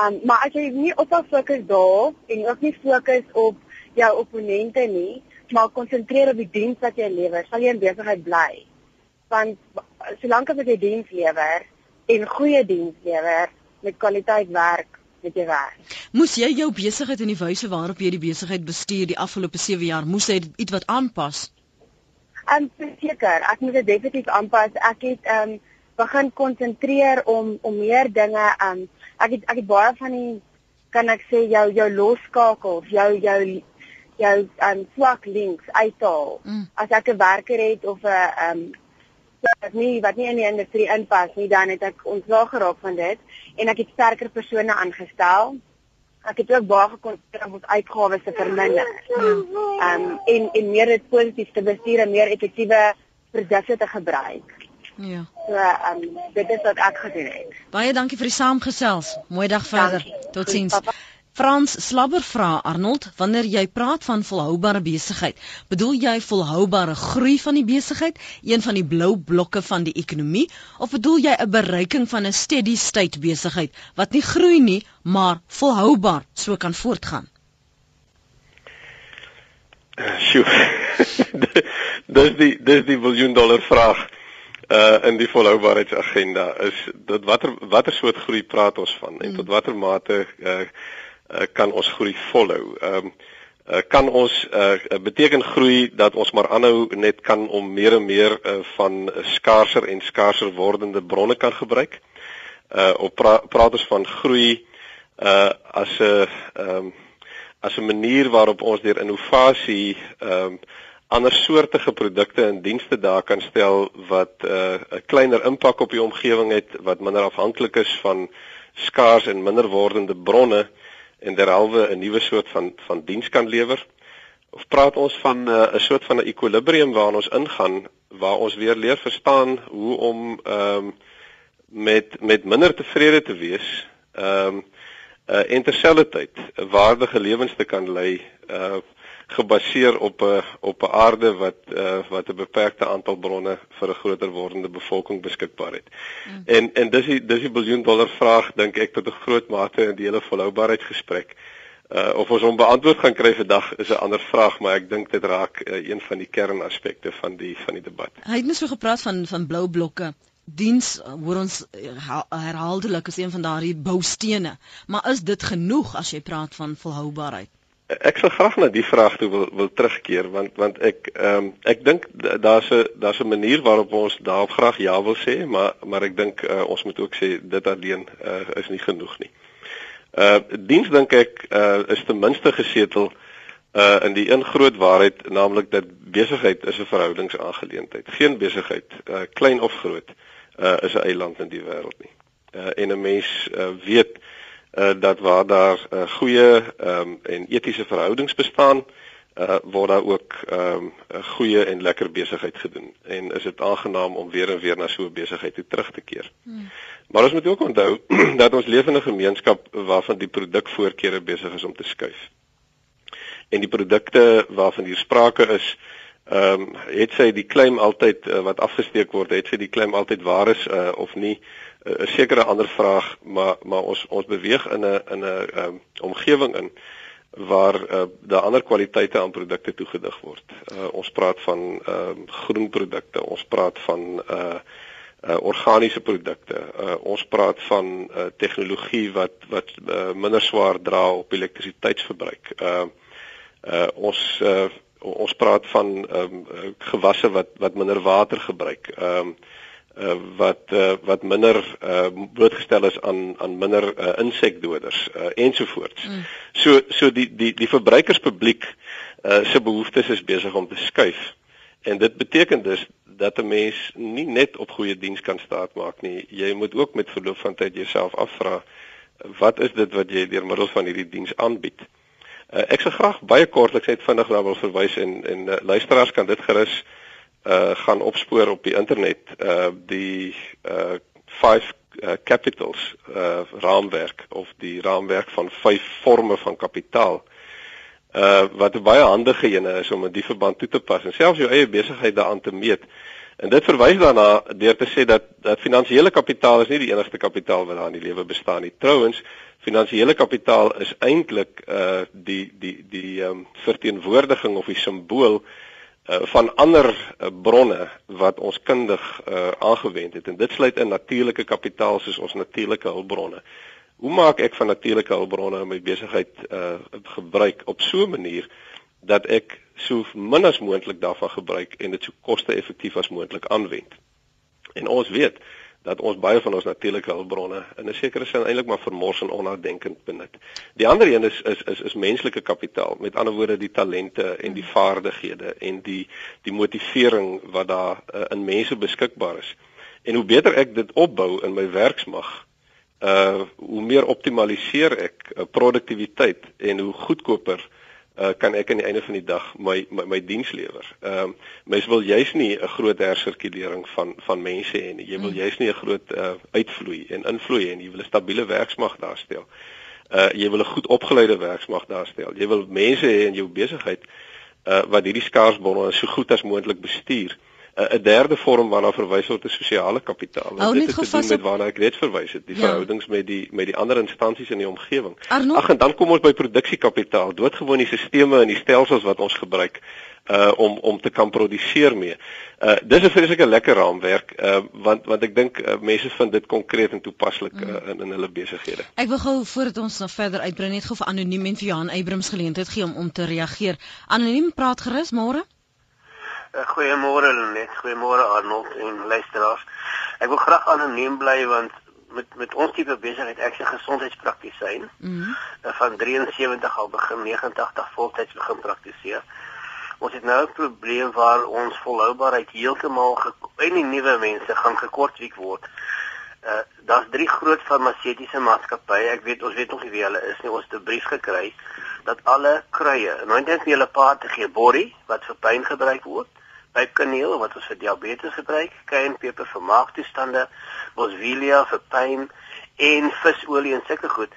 Um maar as jy nie op fokus daar en ook nie fokus op jou opponente nie, maar konsentreer op die diens wat jy lewer, sal jy in besigheid bly. Want solank as jy diens lewer en goeie diens lewer met kwaliteit werk, met jou werk. Moes jy jou besigheid in die wyse waarop jy die besigheid bestuur die afgelope 7 jaar, moes jy iets wat aanpas? Um seker, ek moet dit definitief aanpas. Ek het um begin konsentreer om om meer dinge um ek het ek het baie van die kan ek sê jou jou losskakels, jou jou jou um swak links uithaal. Mm. As ek 'n werker het of 'n um wat nie wat nie in die industrie inpas nie, dan het ek ontslaag geraak van dit en ek het sterker persone aangestel. Ek het ook baie gekonsentreer op ons uitgawes te verminder. Ehm um, en en meer dit positief te bestuur en meer effektiewe produkte te gebruik. Ja. So ehm um, dit is wat ek gedoen het. Baie dankie vir die saamgesels. Mooi dag verder. Totsiens. Frans Slabber vra Arnold, wanneer jy praat van volhoubare besigheid, bedoel jy volhoubare groei van die besigheid, een van die blou blokke van die ekonomie, of bedoel jy 'n bereiking van 'n steady state besigheid wat nie groei nie, maar volhoubaar so kan voortgaan? Sjoe. dis die dis die miljoen dollar vraag uh in die volhoubaarheidsagenda is dat watter watter soort groei praat ons van en tot watter mate uh uh, kan ons groei volhou. Ehm um, uh, kan ons uh, beteken groei dat ons maar aanhou net kan om meer en meer uh, van skaarser en skaarser wordende bronne kan gebruik. Uh op pra praat ons van groei uh as 'n ehm um, as 'n manier waarop ons deur innovasie ehm um, ander soortige produkte en dienste daar kan stel wat 'n uh, kleiner impak op die omgewing het wat minder afhanklik is van skaars en minder wordende bronne uh en derhalwe 'n nuwe soort van van diens kan lewer? Of praat ons van 'n uh, 'n soort van 'n ekwilibrium waarin ons ingaan waar ons weer leer verstaan hoe om ehm um, met met minder tevrede te wees ehm um, uh, en terselfdertyd 'n waardige lewens te kan lei uh gebaseer op 'n op 'n aarde wat uh, wat 'n beperkte aantal bronne vir 'n groter wordende bevolking beskikbaar het. Mm. En en dis die dis die biljoen dollar vraag dink ek tot 'n groot mate in die hele volhoubaarheidsgesprek. Uh of ons hom beantwoord gaan kry vandag is 'n ander vraag, maar ek dink dit raak uh, een van die kernaspekte van die van die debat. Hy het net so gepraat van van blou blokke diens hoor ons herhaaldelik as een van daardie boustene maar is dit genoeg as jy praat van volhoubaarheid Ek sal graag na die vraag toe wil wil terugkeer want want ek ehm um, ek dink daar's 'n daar's 'n manier waarop ons daarop graag ja wil sê, maar maar ek dink uh, ons moet ook sê dit alleen uh, is nie genoeg nie. Uh diens dink ek uh is ten minste gesetel uh in die een groot waarheid naamlik dat besigheid is 'n verhoudingsaangeleentheid. Geen besigheid, uh klein of groot, uh is 'n eiland in die wêreld nie. Uh en 'n mens uh, weet uh, dat waar daar uh, goeie um, en etiese verhoudings bestaan, uh, word daar ook um, 'n goeie en lekker besigheid gedoen en is dit aangenaam om weer en weer na so 'n besigheid toe terug te keer. Hmm. Maar ons moet ook onthou dat ons leef in 'n gemeenskap waarvan die produkvoorkeure besig is om te skuif. En die produkte waarvan hier sprake is, ehm um, het sy die claim altyd uh, wat afgesteek word, het sy die claim altyd waar is uh, of nie? 'n sekere ander vraag, maar maar ons ons beweeg in 'n in 'n um, omgewing in waar uh, daar ander kwaliteite aan produkte toegedig word. Uh, ons praat van ehm uh, groen produkte, ons praat van uh uh organiese produkte. Uh ons praat van uh tegnologie wat wat uh, minder swaar dra op elektrisiteitsverbruik. Uh uh ons uh ons praat van ehm um, gewasse wat wat minder water gebruik. Ehm um, uh, wat uh, wat minder uh, blootgestel is aan aan minder uh, insekdoders uh, ensovoorts. Mm. So so die die die verbruikerspubliek uh, se behoeftes is besig om te skuif. En dit beteken dus dat 'n mens nie net op goeie diens kan staat maak nie. Jy moet ook met verloop van tyd jouself afvra wat is dit wat jy deur middel van hierdie diens aanbied? Uh, ek sal graag baie kortliks net vinnig daaroor verwys en en uh, luisteraars kan dit gerus uh, uh gaan opspoor op die internet uh die uh five uh, capitals uh raamwerk of die raamwerk van vyf forme van kapitaal uh wat 'n baie handige ene is om in die verband toe te pas en selfs jou eie besigheid daaraan te meet. En dit verwys daarna deur te sê dat dat finansiële kapitaal is nie die enigste kapitaal wat daar in die lewe bestaan nie. Trouwens, finansiële kapitaal is eintlik uh die die die ehm um, verteenwoordiging of die simbool uh, van ander uh, bronne wat ons kundig uh, aangewend het en dit sluit in natuurlike kapitaal soos ons natuurlike hulpbronne. Hoe maak ek van natuurlike hulpbronne in my besigheid uh, gebruik op so 'n manier dat ek so min as moontlik daarvan gebruik en dit so koste-effektief as moontlik aanwend. En ons weet dat ons baie van ons natuurlike hulpbronne in 'n sekere sin eintlik maar vermors en onnadenkend benut. Die ander een is is is is menslike kapitaal, met ander woorde die talente en die vaardighede en die die motivering wat daar uh, in mense beskikbaar is. En hoe beter ek dit opbou in my werksmag, uh hoe meer optimaliseer ek uh, produktiwiteit en hoe goedkoper uh uh, kan ek aan die einde van die dag my my, my diens lewer. Ehm uh, mens wil juis nie 'n groot hersirkulering van van mense hê nie. Jy wil mm. juis nie 'n groot uh, uitvloei en invloei hê nie. Jy wil 'n stabiele werksmag daarstel. Uh jy wil 'n goed opgeleide werksmag daarstel. Jy wil mense hê in jou besigheid uh wat hierdie skaarsbronne so goed as moontlik bestuur. 'n derde vorm waarna verwys word is sosiale kapitaal. Oh, dit het te doen met waarna ek net verwys het, die ja. verhoudings met die met die ander instansies in die omgewing. Ag en dan kom ons by produksiekapitaal, doodgewoon die stelsels en die stelsels wat ons gebruik uh om om te kan produseer mee. Uh dis 'n vreeslike lekker raamwerk uh want want ek dink uh, mense vind dit konkreet en toepaslik uh, in in hulle besighede. Ek wil gou voordat ons nou verder uitbrei net gou vir anoniem en vir Johan Eybrims geleentheid gee om om te reageer. Anoniem praat gerus môre. Eh, goeiemôre Lenet, goeiemôre Arnold en luisteraars. Ek wil graag anoniem bly want met met ons tipe besigheid ek se gesondheidspraktisyn mm -hmm. van 73 al begin 89 voltyds begin praktiseer. Ons het nou 'n probleem waar ons volhoubaarheid heeltemal en die nuwe mense gaan gekortwiek word. Uh daar's drie groot farmaseutiese maatskappye. Ek weet ons weet nog nie wie hulle is nie. Ons het 'n brief gekry dat alle kruie, nou net vir hulle pa te gee, borrie wat vir pyn gebruik word pypkaneel wat ons vir diabetes gebruik, kynpeper vir maagtoestande, boswellia vir pyn en visolie en sulke goed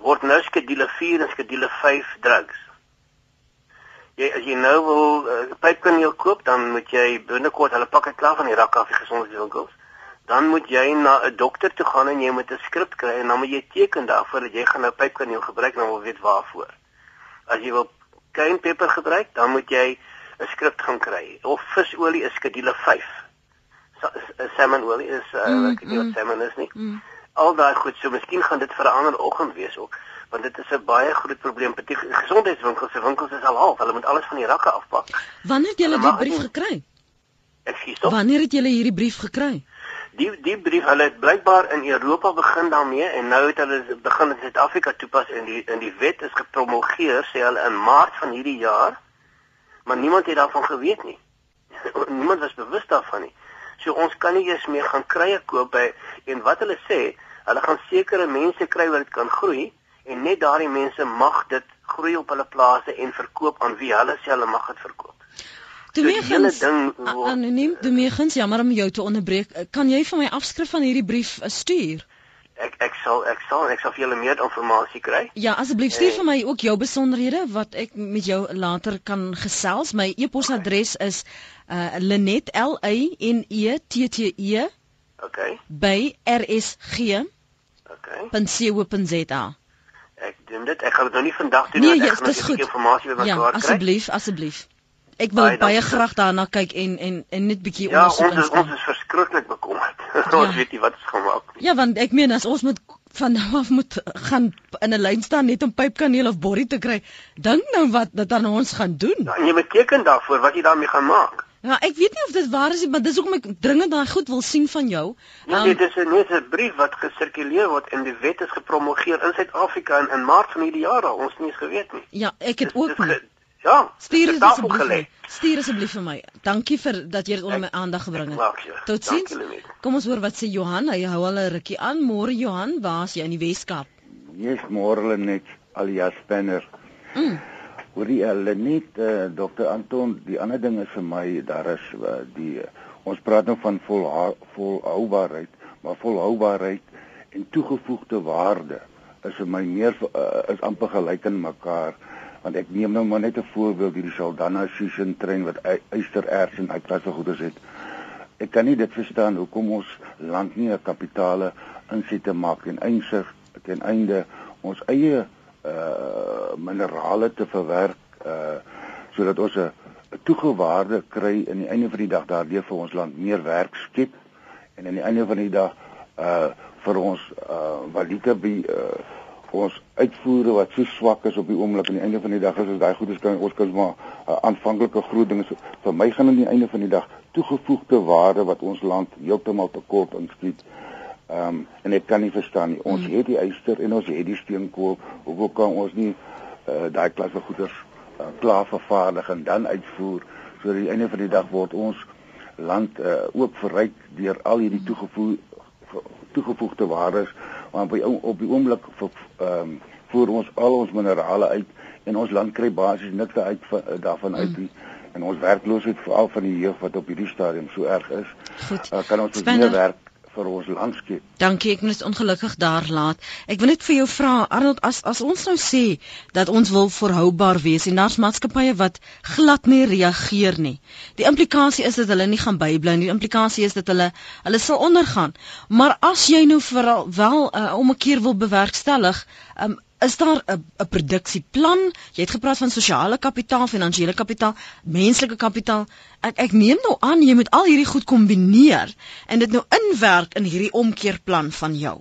word nou skedule 4 en skedule 5 drugs. Jy as jy nou wil uh, pypkaneel koop, dan moet jy binnekort hulle pakke klaar van die rak af die gesondheidswinkels. Dan moet jy na 'n dokter toe gaan en jy moet 'n skrip kry en dan moet jy teken daarvoor dat jy gaan nou pypkaneel gebruik en dan wil weet waarvoor. As jy wil kynpeper gebruik, dan moet jy 'n skrip gaan kry of visolie is skedule 5. Salmonolie is uh, mm, ek weet nie wat mm. salmon is nie. Mm. Al daai goed, so miskien gaan dit vir 'n ander oggend wees ook, want dit is 'n baie groot probleem. Gesondheidswinkels se winkels is al half, hulle moet alles van die rakke afpak. Wanneer het julle die brief nie... gekry? Ekskuus tog. Wanneer het julle hierdie brief gekry? Die die brief, hulle het blykbaar in Europa begin daarmee en nou het hulle begin in Suid-Afrika toepas en die in die wet is gepromulgeer sê hulle in Maart van hierdie jaar maar niemand het daarvan geweet nie. niemand was bewus daarvan nie. So ons kan nie eens meer gaan krye koop by en wat hulle sê, hulle gaan sekere mense kry wat dit kan groei en net daardie mense mag dit groei op hulle plase en verkoop aan wie hulle sê hulle mag dit verkoop. Toe so meegens anoniem, toe meegens jammer om jou te onderbreek. Kan jy vir my afskrif van hierdie brief eh, stuur? Ek ek sal ek sal ek sal vir julle meer inligting kry. Ja, asseblief stuur vir my ook jou besonderhede wat ek met jou later kan gesels. My e-posadres okay. is uh Linet L A N E T T E. Okay. by rsg. Okay. .co.za. Ek doen dit. Ek gaan dit nou nie vandag doen nie. Nee, ek gaan net inligting bymekaar ja, kry. Ja, asseblief, asseblief. Ek wil baie, baie graag daarna kyk en en en net bietjie ja, ondersoek. Ja, ons is, ons is verskriklik bekommerd. Ja. ons weet nie wat ons gaan maak nie. Ja, want ek meen as ons moet van nou af moet gaan in 'n lyn staan net om pypkaneel of borrie te kry, dink nou wat dat dan ons gaan doen. Ja, jy moet teken daarvoor wat jy daarmee gaan maak. Ja, ek weet nie of dit waar is nie, maar dis hoekom ek dringend daai goed wil sien van jou. Ja, um, dit is 'n net 'n brief wat gesirkuleer word en die wet is gepromulgeer in Suid-Afrika in, in Maart van hierdie jaar al. Ons nie eens geweet nie. Ja, ek het ook nie. Ja, stuur dit asseblief. Stuur asseblief vir my. Dankie vir dat jy dit onder my aandag gebring het. Totsiens. Kom ons hoor wat sê Johan. Hy hou al 'n rukkie aan. Môre Johan, waar's jy in die Weskaap? Jy's môre net alias Spanner. Mm. Hoorie hulle net uh, Dr. Anton, die ander ding is vir my daar is uh, die uh, ons praat nou van vol volhoubaarheid, maar volhoubaarheid en toegevoegde waarde is vir my meer uh, is amper gelyk aan mekaar want ek neem nou maar net 'n voorbeeld hierdie Saldanha Shishin trein wat eysterers en hy klasse goeders het. Ek kan nie dit verstaan hoekom ons land nie 'n kapitale insette maak en einsig ten einde ons eie uh minerale te verwerk uh sodat ons 'n toegewaarde kry in die einde van die dag daardeur vir ons land meer werk skep en aan die einde van die dag uh vir ons uh valute by uh ons uitvoere wat so swak is op die oomblik aan die einde van die dag is as daai goedes kan ons kan maar uh, aanvanklike groot dinge so, vir my gaan aan die einde van die dag toegevoegde waarde wat ons land heeltemal tekort inskiet. Ehm um, en ek kan nie verstaan nie. Ons mm. het die yster en ons het die steenkool. Hoekom kan ons nie uh, daai klas van goeder uh, klaar vervaardig en dan uitvoer sodat aan die einde van die dag word ons land uh, ook verryk deur al hierdie toegevoeg toegevoegde waardes want by op die oomblik ehm um, voer ons al ons minerale uit en ons land kry basies niks uit daarvan uit nie. Mm en ons werkloosheid veral van die jeug wat op hierdie stadium so erg is. Goed. Uh, kan ons meer werk vir ons landskap. Dankie, ek moet ongelukkig daar laat. Ek wil net vir jou vra Arnold as as ons nou sê dat ons wil volhoubaar wees en daar's maatskappye wat glad nie reageer nie. Die implikasie is dat hulle nie gaan bybly nie. Die implikasie is dat hulle hulle sal ondergaan. Maar as jy nou veral wel uh, om 'n keer wil bewerkstellig, um, is daar 'n 'n produksieplan? Jy het gepraat van sosiale kapitaal, finansiële kapitaal, menslike kapitaal. Ek ek neem nou aan jy moet al hierdie goed kombineer en dit nou inwerk in hierdie omkeerplan van jou.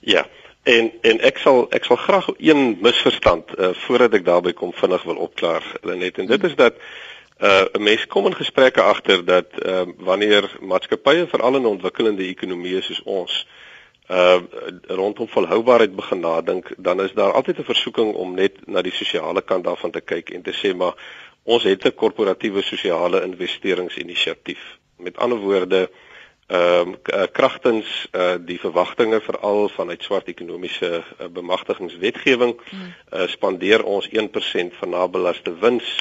Ja. En en ek sal ek sal graag een misverstand uh, voordat ek daarby kom vinnig wil opklaar net en dit is dat uh 'n mens kom in gesprekke agter dat uh wanneer maatskappye veral in ontwikkelende ekonomieë soos ons uh uh rondom volhoubaarheid begin nadink, dan is daar altyd 'n versoeking om net na die sosiale kant daarvan te kyk en te sê maar ons het 'n korporatiewe sosiale investeringsinisiatief. Met ander woorde, ehm uh, kragtens uh die verwagtinge veral vanuit swart ekonomiese uh, bemagtigingswetgewing uh spandeer ons 1% van nabelaste wins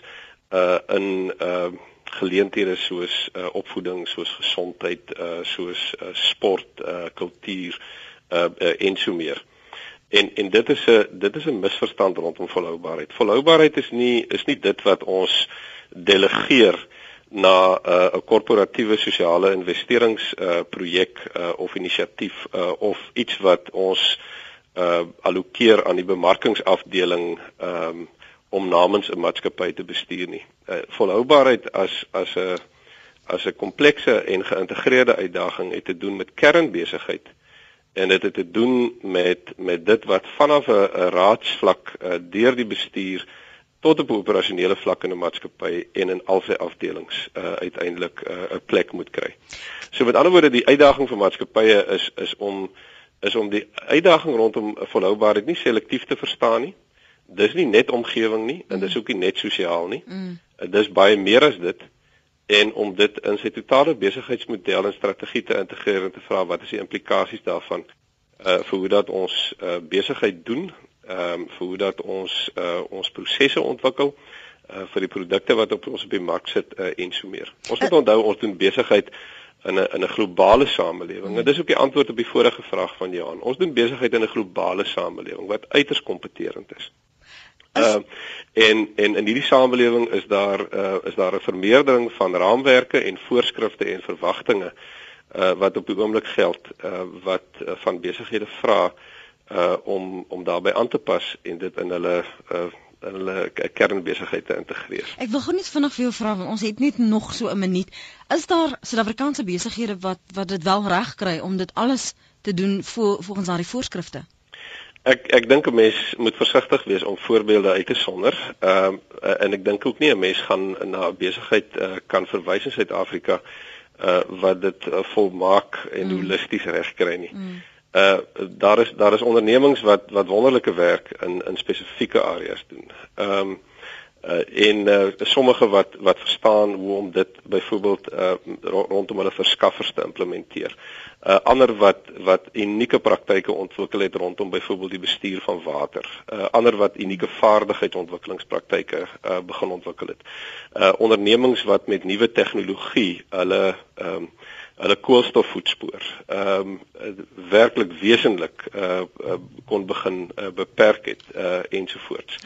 uh in uh geleenthede soos uh, opvoeding, soos gesondheid, uh, soos uh, sport, uh, kultuur uh, uh, en so meer. En en dit is 'n dit is 'n misverstand rondom volhoubaarheid. Volhoubaarheid is nie is nie dit wat ons delegeer na 'n uh, korporatiewe sosiale investerings uh, projek uh, of inisiatief uh, of iets wat ons uh, allokeer aan die bemarkingsafdeling ehm um, om namens 'n maatskappy te bestuur nie. Uh, volhoubaarheid as as 'n as 'n komplekse en geïntegreerde uitdaging het te doen met kernbesigheid en dit het te doen met met dit wat vanaf 'n raadsvlak uh, deur die bestuur tot op operasionele vlak in 'n maatskappy en in al sy afdelings uh, uiteindelik 'n uh, plek moet kry. So met ander woorde die uitdaging vir maatskappye is is om is om die uitdaging rondom volhoubaarheid nie selektief te verstaan nie dis nie net omgewing nie en dis mm. ook nie net sosiaal nie. Mm. Dis baie meer as dit en om dit in sy totale besigheidsmodel en strategie te integreer en te vra wat is die implikasies daarvan uh vir hoe dat ons uh besigheid doen, ehm um, vir hoe dat ons uh ons prosesse ontwikkel uh vir die produkte wat op ons op die mark sit uh en so meer. Ons moet onthou ons doen besigheid in 'n in 'n globale samelewing. Mm. En dis ook die antwoord op die vorige vraag van Johan. Ons doen besigheid in 'n globale samelewing wat uiters kompeterend is. Ehm uh, en en in hierdie samelewing is daar uh, is daar 'n vermeerdering van raamwerke en voorskrifte en verwagtinge uh, wat op die oomblik geld uh, wat uh, van besighede vra uh, om om daarbey aan te pas en dit in hulle uh, in hulle kernbesigheid te integreer. Ek wil gou net vinnig vir jou vra want ons het net nog so 'n minuut. Is daar Suid-Afrikaanse besighede wat wat dit wel reg kry om dit alles te doen vol, volgens daardie voorskrifte? Ek ek dink 'n mens moet versigtig wees om voorbeelde uit te sonder. Ehm uh, en ek dink ook nie 'n mens gaan na 'n besigheid uh, kan verwys in Suid-Afrika uh wat dit uh, volmaak en mm. holisties regkry nie. Mm. Uh daar is daar is ondernemings wat wat wonderlike werk in in spesifieke areas doen. Ehm um, uh, en uh, sommige wat wat verstaan hoe om dit byvoorbeeld uh, rondom hulle verskaffers te implementeer. Uh, ander wat wat unieke praktyke ontwikkel het rondom byvoorbeeld die bestuur van water. Uh, ander wat unieke vaardigheidsontwikkelingspraktyke uh, begin ontwikkel het. Uh, ondernemings wat met nuwe tegnologie hulle um, hulle koolstofvoetspoor ehm um, werklik wesenlik uh, uh kon begin uh, beperk het uh ensovoorts.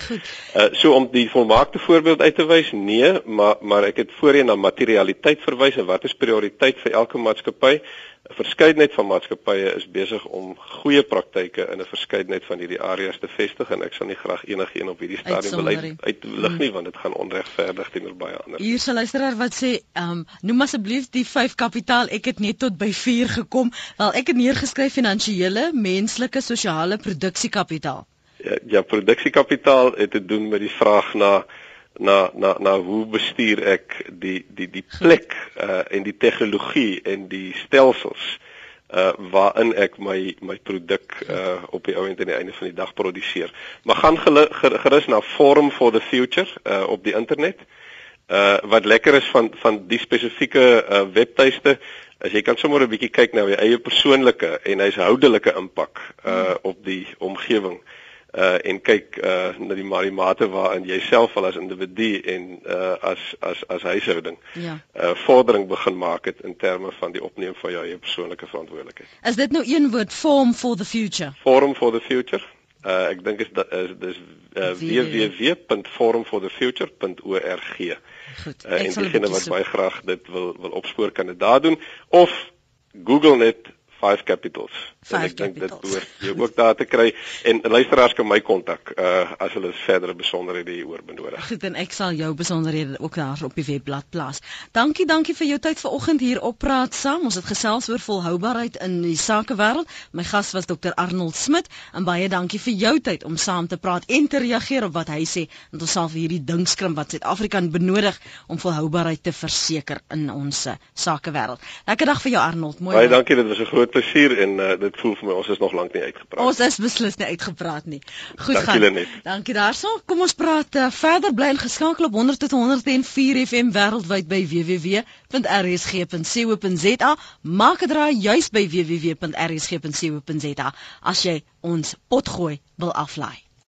Uh so om die volmaakte voorbeeld uit te wys, nee, maar maar ek het voorheen na materialiteit verwys en wat is prioriteit vir elke maatskappy? 'n verskeidenheid van maatskappye is besig om goeie praktyke in 'n verskeidenheid van hierdie areas te vestig en ek sal nie graag enigiets op hierdie stadium wil uitlig nie want dit gaan onregverdig teenoor baie ander. Hier sal luisteraar wat sê, ehm um, noem asseblief die 5 kapitaal. Ek het net tot by 4 gekom. Wel ek het neergeskryf finansiële, menslike, sosiale produksiekapitaal. Ja, ja produksiekapitaal het te doen met die vraag na na na na hoe bestuur ek die die die plek uh en die tegnologie en die stelsels uh waarin ek my my produk uh op die ouend aan die einde van die dag produseer. Maar gaan gerus na Forum for the Future uh op die internet. Uh wat lekker is van van die spesifieke uh webtuiste as jy kan sommer 'n bietjie kyk na jou eie persoonlike en huishoudelike impak uh op die omgewing. Uh uh en kyk uh na die maar die mate waarin jy self al as individu en uh as as as huishouding ja. uh vordering begin maak het in terme van die opneem van jou eie persoonlike verantwoordelikheid. Is dit nou een woord form for the future? Forum for the future. Uh ek dink is is dis uh, www.forumforthefuture.org. Goed. Uh, en diegene wat baie graag dit wil wil opspoor kan dit daar doen of Google net Five Capitals. Five ek dink dit behoort jy ook daar te kry en luisteraars kan my kontak uh as hulle verdere besonderhede hieroor benodig. Goed en ek sal jou besonderhede ook daar op die webblad plaas. Dankie, dankie vir jou tyd vanoggend hier op praat saam. Ons het gesels oor volhoubaarheid in die sakewêreld. My gas was Dr Arnold Smit en baie dankie vir jou tyd om saam te praat en te reageer op wat hy sê want ons sal vir hierdie dingskrim wat Suid-Afrika benodig om volhoubaarheid te verseker in ons sakewêreld. Lekker dag vir jou Arnold. Mooi. Baie dankie, dit was 'n groot plesier en uh, dit voel vir my ons is nog lank nie uitgepraat. Ons is beslis nie uitgepraat nie. Goed Dankie gaan. Dankie Dankie daarso. Kom ons praat uh, verder bly ingeskakel op 100 tot 104 FM wêreldwyd by www.rsg.co.za. Maak 'n draai juis by www.rsg.co.za as jy ons potgooi wil aflaai.